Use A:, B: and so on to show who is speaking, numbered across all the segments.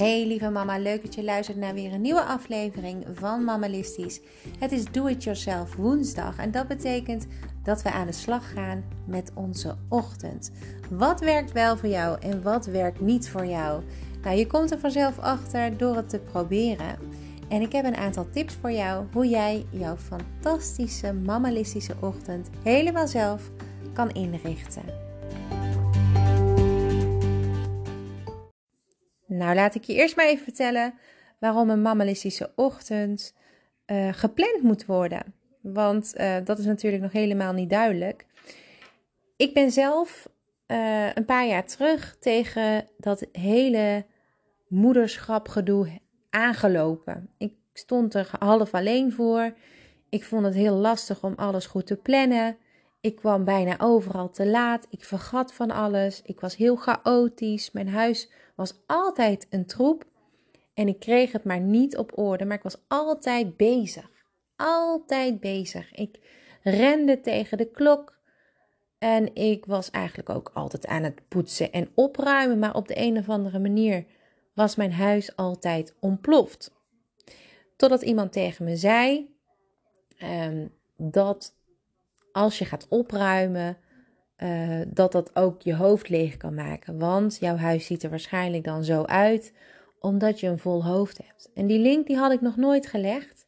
A: Hey lieve mama, leuk dat je luistert naar weer een nieuwe aflevering van Mammalistisch. Het is Do It Yourself woensdag en dat betekent dat we aan de slag gaan met onze ochtend. Wat werkt wel voor jou en wat werkt niet voor jou? Nou, je komt er vanzelf achter door het te proberen. En ik heb een aantal tips voor jou hoe jij jouw fantastische mammalistische ochtend helemaal zelf kan inrichten. Nou, laat ik je eerst maar even vertellen waarom een mammalistische ochtend uh, gepland moet worden. Want uh, dat is natuurlijk nog helemaal niet duidelijk. Ik ben zelf uh, een paar jaar terug tegen dat hele moederschapgedoe aangelopen. Ik stond er half alleen voor. Ik vond het heel lastig om alles goed te plannen. Ik kwam bijna overal te laat. Ik vergat van alles. Ik was heel chaotisch. Mijn huis was altijd een troep. En ik kreeg het maar niet op orde. Maar ik was altijd bezig. Altijd bezig. Ik rende tegen de klok. En ik was eigenlijk ook altijd aan het poetsen en opruimen. Maar op de een of andere manier was mijn huis altijd ontploft. Totdat iemand tegen me zei um, dat als je gaat opruimen, uh, dat dat ook je hoofd leeg kan maken. Want jouw huis ziet er waarschijnlijk dan zo uit, omdat je een vol hoofd hebt. En die link die had ik nog nooit gelegd.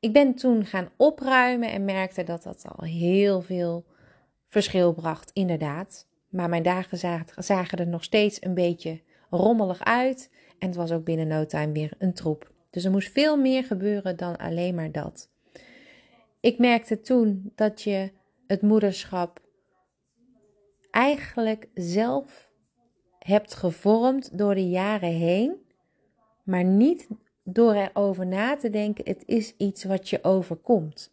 A: Ik ben toen gaan opruimen en merkte dat dat al heel veel verschil bracht, inderdaad. Maar mijn dagen zagen er nog steeds een beetje rommelig uit. En het was ook binnen no time weer een troep. Dus er moest veel meer gebeuren dan alleen maar dat. Ik merkte toen dat je het moederschap eigenlijk zelf hebt gevormd door de jaren heen, maar niet door erover na te denken, het is iets wat je overkomt.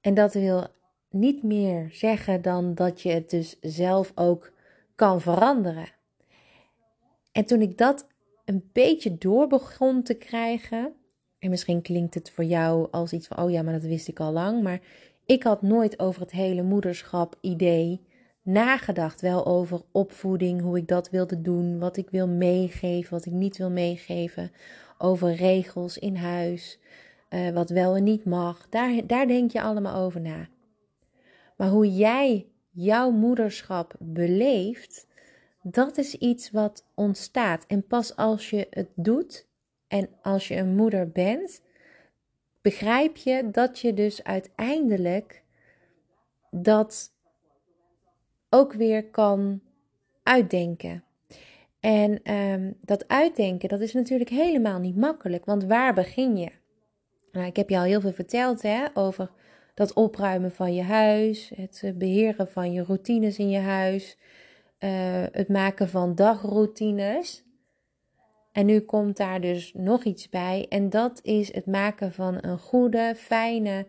A: En dat wil niet meer zeggen dan dat je het dus zelf ook kan veranderen. En toen ik dat een beetje door begon te krijgen, en misschien klinkt het voor jou als iets van, oh ja, maar dat wist ik al lang, maar ik had nooit over het hele moederschap idee nagedacht. Wel over opvoeding, hoe ik dat wilde doen, wat ik wil meegeven, wat ik niet wil meegeven. Over regels in huis, uh, wat wel en niet mag. Daar, daar denk je allemaal over na. Maar hoe jij jouw moederschap beleeft, dat is iets wat ontstaat. En pas als je het doet en als je een moeder bent, begrijp je dat je dus uiteindelijk dat ook weer kan uitdenken. En ehm, dat uitdenken, dat is natuurlijk helemaal niet makkelijk, want waar begin je? Nou, ik heb je al heel veel verteld hè, over dat opruimen van je huis, het eh, beheren van je routines in je huis, uh, het maken van dagroutines. En nu komt daar dus nog iets bij. En dat is het maken van een goede, fijne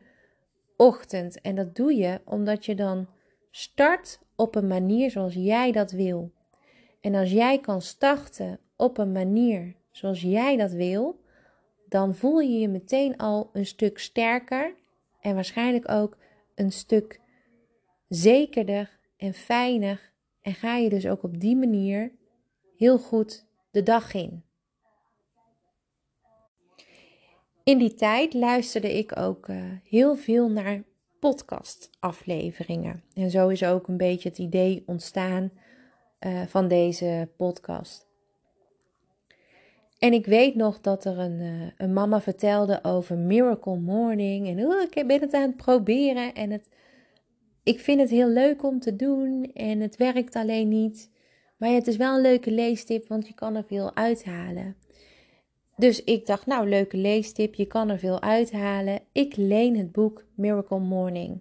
A: ochtend. En dat doe je omdat je dan start op een manier zoals jij dat wil. En als jij kan starten op een manier zoals jij dat wil, dan voel je je meteen al een stuk sterker en waarschijnlijk ook een stuk zekerder en fijner. En ga je dus ook op die manier heel goed de dag in. In die tijd luisterde ik ook uh, heel veel naar podcastafleveringen. En zo is ook een beetje het idee ontstaan uh, van deze podcast. En ik weet nog dat er een, uh, een mama vertelde over Miracle Morning. En oh, ik ben het aan het proberen. En het, ik vind het heel leuk om te doen. En het werkt alleen niet. Maar het is wel een leuke leestip, want je kan er veel uithalen. Dus ik dacht, nou, leuke leestip, je kan er veel uithalen. Ik leen het boek Miracle Morning.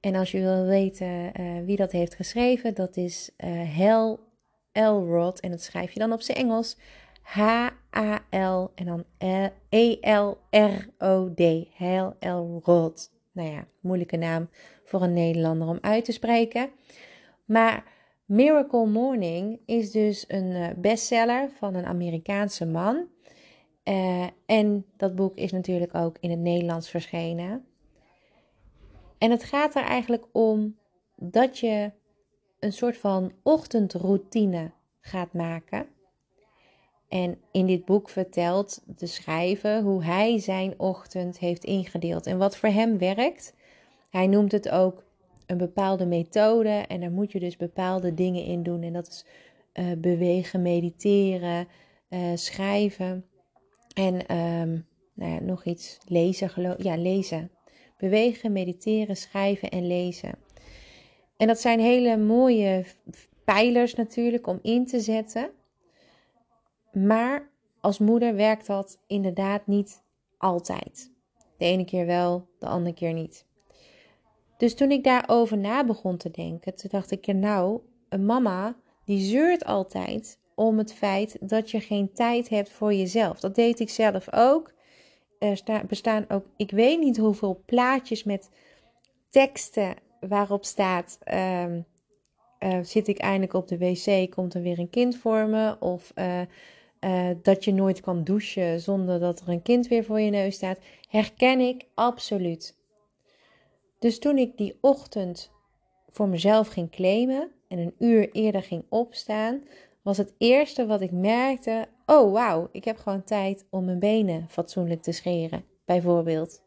A: En als je wil weten uh, wie dat heeft geschreven, dat is uh, Hal Elrod. En dat schrijf je dan op zijn Engels. H-A-L en dan E-L-R-O-D. Hal Elrod. Nou ja, moeilijke naam voor een Nederlander om uit te spreken. Maar Miracle Morning is dus een eh, bestseller van een Amerikaanse man. Uh, en dat boek is natuurlijk ook in het Nederlands verschenen. En het gaat er eigenlijk om dat je een soort van ochtendroutine gaat maken. En in dit boek vertelt de schrijver hoe hij zijn ochtend heeft ingedeeld en wat voor hem werkt. Hij noemt het ook een bepaalde methode en daar moet je dus bepaalde dingen in doen. En dat is uh, bewegen, mediteren, uh, schrijven en um, nou ja, nog iets lezen. Ja, lezen. Bewegen, mediteren, schrijven en lezen. En dat zijn hele mooie pijlers natuurlijk om in te zetten. Maar als moeder werkt dat inderdaad niet altijd. De ene keer wel, de andere keer niet. Dus toen ik daarover na begon te denken, toen dacht ik, nou, een mama die zeurt altijd om het feit dat je geen tijd hebt voor jezelf. Dat deed ik zelf ook. Er bestaan ook, ik weet niet hoeveel plaatjes met teksten waarop staat: uh, uh, zit ik eindelijk op de wc, komt er weer een kind voor me? Of uh, dat je nooit kan douchen zonder dat er een kind weer voor je neus staat. Herken ik absoluut. Dus toen ik die ochtend voor mezelf ging claimen en een uur eerder ging opstaan, was het eerste wat ik merkte: oh wauw, ik heb gewoon tijd om mijn benen fatsoenlijk te scheren, bijvoorbeeld.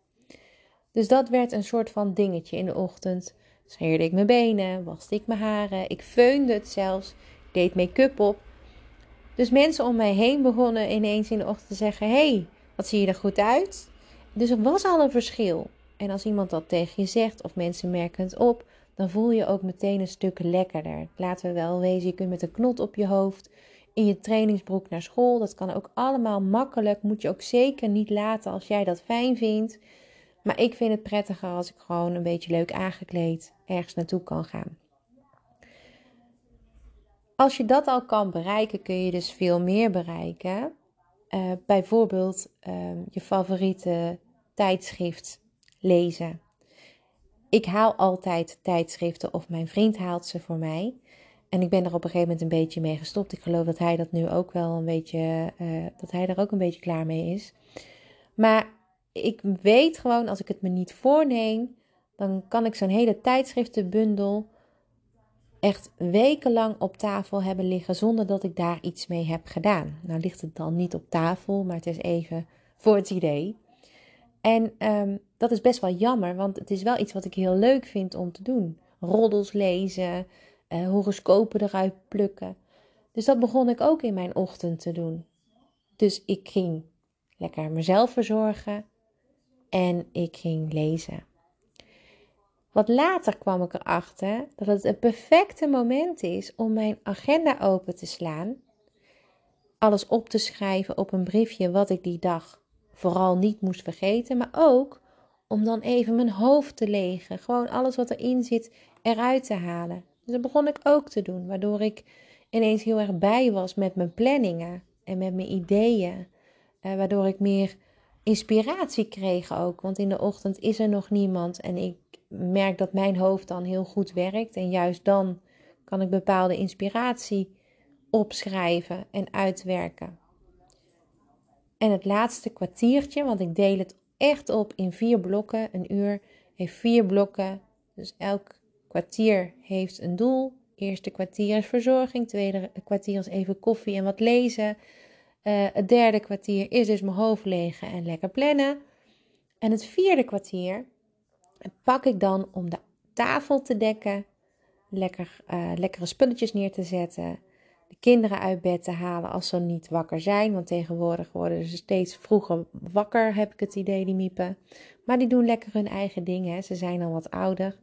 A: Dus dat werd een soort van dingetje in de ochtend. Scheerde ik mijn benen, waste ik mijn haren, ik feunde het zelfs, deed make-up op. Dus mensen om mij heen begonnen ineens in de ochtend te zeggen: hey, wat zie je er goed uit? Dus er was al een verschil. En als iemand dat tegen je zegt of mensen merken het op, dan voel je ook meteen een stuk lekkerder. Laten we wel wezen, je kunt met een knot op je hoofd in je trainingsbroek naar school. Dat kan ook allemaal makkelijk. Moet je ook zeker niet laten als jij dat fijn vindt. Maar ik vind het prettiger als ik gewoon een beetje leuk aangekleed ergens naartoe kan gaan. Als je dat al kan bereiken, kun je dus veel meer bereiken. Uh, bijvoorbeeld uh, je favoriete tijdschrift lezen. Ik haal altijd tijdschriften of mijn vriend haalt ze voor mij. En ik ben er op een gegeven moment een beetje mee gestopt. Ik geloof dat hij dat nu ook wel een beetje, uh, dat hij er ook een beetje klaar mee is. Maar ik weet gewoon, als ik het me niet voorneem, dan kan ik zo'n hele tijdschriftenbundel echt wekenlang op tafel hebben liggen zonder dat ik daar iets mee heb gedaan. Nou ligt het dan niet op tafel, maar het is even voor het idee. En um, dat is best wel jammer, want het is wel iets wat ik heel leuk vind om te doen. Roddels lezen, uh, horoscopen eruit plukken. Dus dat begon ik ook in mijn ochtend te doen. Dus ik ging lekker mezelf verzorgen en ik ging lezen. Wat later kwam ik erachter dat het een perfecte moment is om mijn agenda open te slaan, alles op te schrijven op een briefje wat ik die dag vooral niet moest vergeten, maar ook om dan even mijn hoofd te legen. Gewoon alles wat erin zit eruit te halen. Dus dat begon ik ook te doen, waardoor ik ineens heel erg bij was met mijn planningen en met mijn ideeën. Uh, waardoor ik meer inspiratie kreeg ook. Want in de ochtend is er nog niemand en ik merk dat mijn hoofd dan heel goed werkt. En juist dan kan ik bepaalde inspiratie opschrijven en uitwerken. En het laatste kwartiertje, want ik deel het echt op in vier blokken. Een uur heeft vier blokken. Dus elk kwartier heeft een doel. Eerste kwartier is verzorging. Tweede kwartier is even koffie en wat lezen. Uh, het derde kwartier is dus mijn hoofd legen en lekker plannen. En het vierde kwartier pak ik dan om de tafel te dekken. Lekker, uh, lekkere spulletjes neer te zetten de kinderen uit bed te halen als ze niet wakker zijn. Want tegenwoordig worden ze steeds vroeger wakker, heb ik het idee, die miepen. Maar die doen lekker hun eigen dingen. Ze zijn al wat ouder.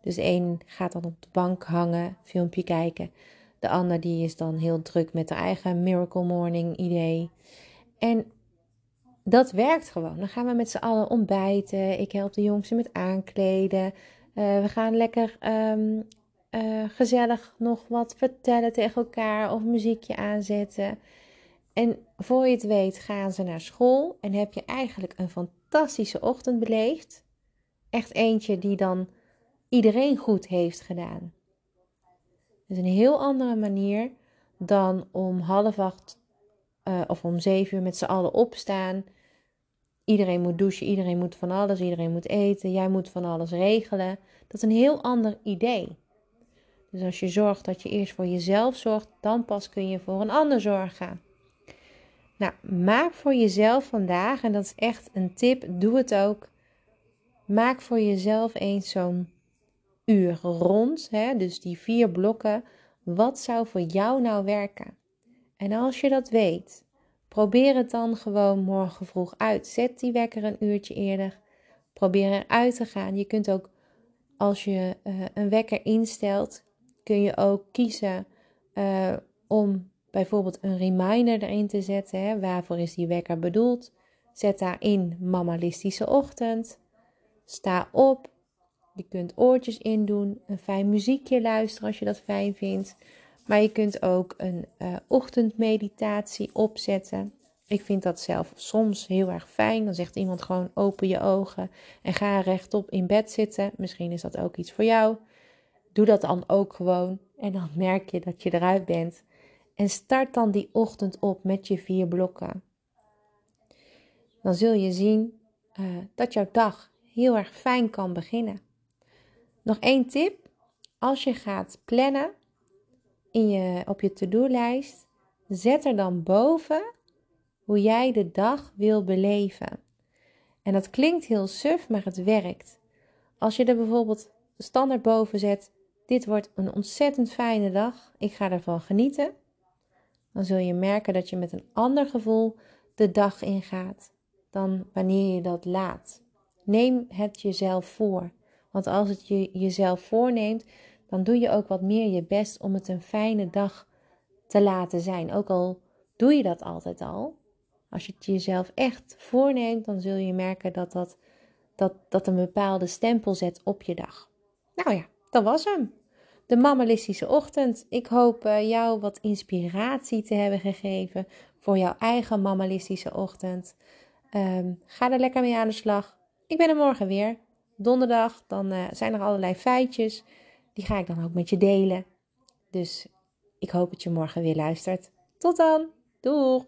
A: Dus één gaat dan op de bank hangen, filmpje kijken. De ander die is dan heel druk met haar eigen Miracle Morning idee. En dat werkt gewoon. Dan gaan we met z'n allen ontbijten. Ik help de jongsten met aankleden. Uh, we gaan lekker um, uh, gezellig nog wat vertellen tegen elkaar of muziekje aanzetten. En voor je het weet gaan ze naar school en heb je eigenlijk een fantastische ochtend beleefd. Echt eentje die dan iedereen goed heeft gedaan. Dus een heel andere manier dan om half acht uh, of om zeven uur met z'n allen opstaan. Iedereen moet douchen, iedereen moet van alles, iedereen moet eten, jij moet van alles regelen. Dat is een heel ander idee. Dus als je zorgt dat je eerst voor jezelf zorgt, dan pas kun je voor een ander zorgen. Nou, maak voor jezelf vandaag, en dat is echt een tip, doe het ook. Maak voor jezelf eens zo'n uur rond, hè, dus die vier blokken. Wat zou voor jou nou werken? En als je dat weet, probeer het dan gewoon morgen vroeg uit. Zet die wekker een uurtje eerder. Probeer eruit te gaan. Je kunt ook, als je uh, een wekker instelt, kun je ook kiezen uh, om bijvoorbeeld een reminder erin te zetten. Hè? Waarvoor is die wekker bedoeld? Zet daarin mammalistische ochtend. Sta op. Je kunt oortjes indoen, een fijn muziekje luisteren als je dat fijn vindt. Maar je kunt ook een uh, ochtendmeditatie opzetten. Ik vind dat zelf soms heel erg fijn. Dan zegt iemand gewoon open je ogen en ga rechtop in bed zitten. Misschien is dat ook iets voor jou. Doe dat dan ook gewoon. En dan merk je dat je eruit bent. En start dan die ochtend op met je vier blokken. Dan zul je zien uh, dat jouw dag heel erg fijn kan beginnen. Nog één tip. Als je gaat plannen in je, op je to-do-lijst, zet er dan boven hoe jij de dag wil beleven. En dat klinkt heel suf, maar het werkt. Als je er bijvoorbeeld standaard boven zet: Dit wordt een ontzettend fijne dag, ik ga ervan genieten. Dan zul je merken dat je met een ander gevoel de dag ingaat dan wanneer je dat laat. Neem het jezelf voor. Want als het je jezelf voorneemt, dan doe je ook wat meer je best om het een fijne dag te laten zijn. Ook al doe je dat altijd al. Als je het jezelf echt voorneemt, dan zul je merken dat dat, dat, dat een bepaalde stempel zet op je dag. Nou ja, dat was hem. De mammalistische ochtend. Ik hoop uh, jou wat inspiratie te hebben gegeven voor jouw eigen mammalistische ochtend. Um, ga er lekker mee aan de slag. Ik ben er morgen weer. Donderdag, dan uh, zijn er allerlei feitjes. Die ga ik dan ook met je delen. Dus ik hoop dat je morgen weer luistert. Tot dan. Doeg!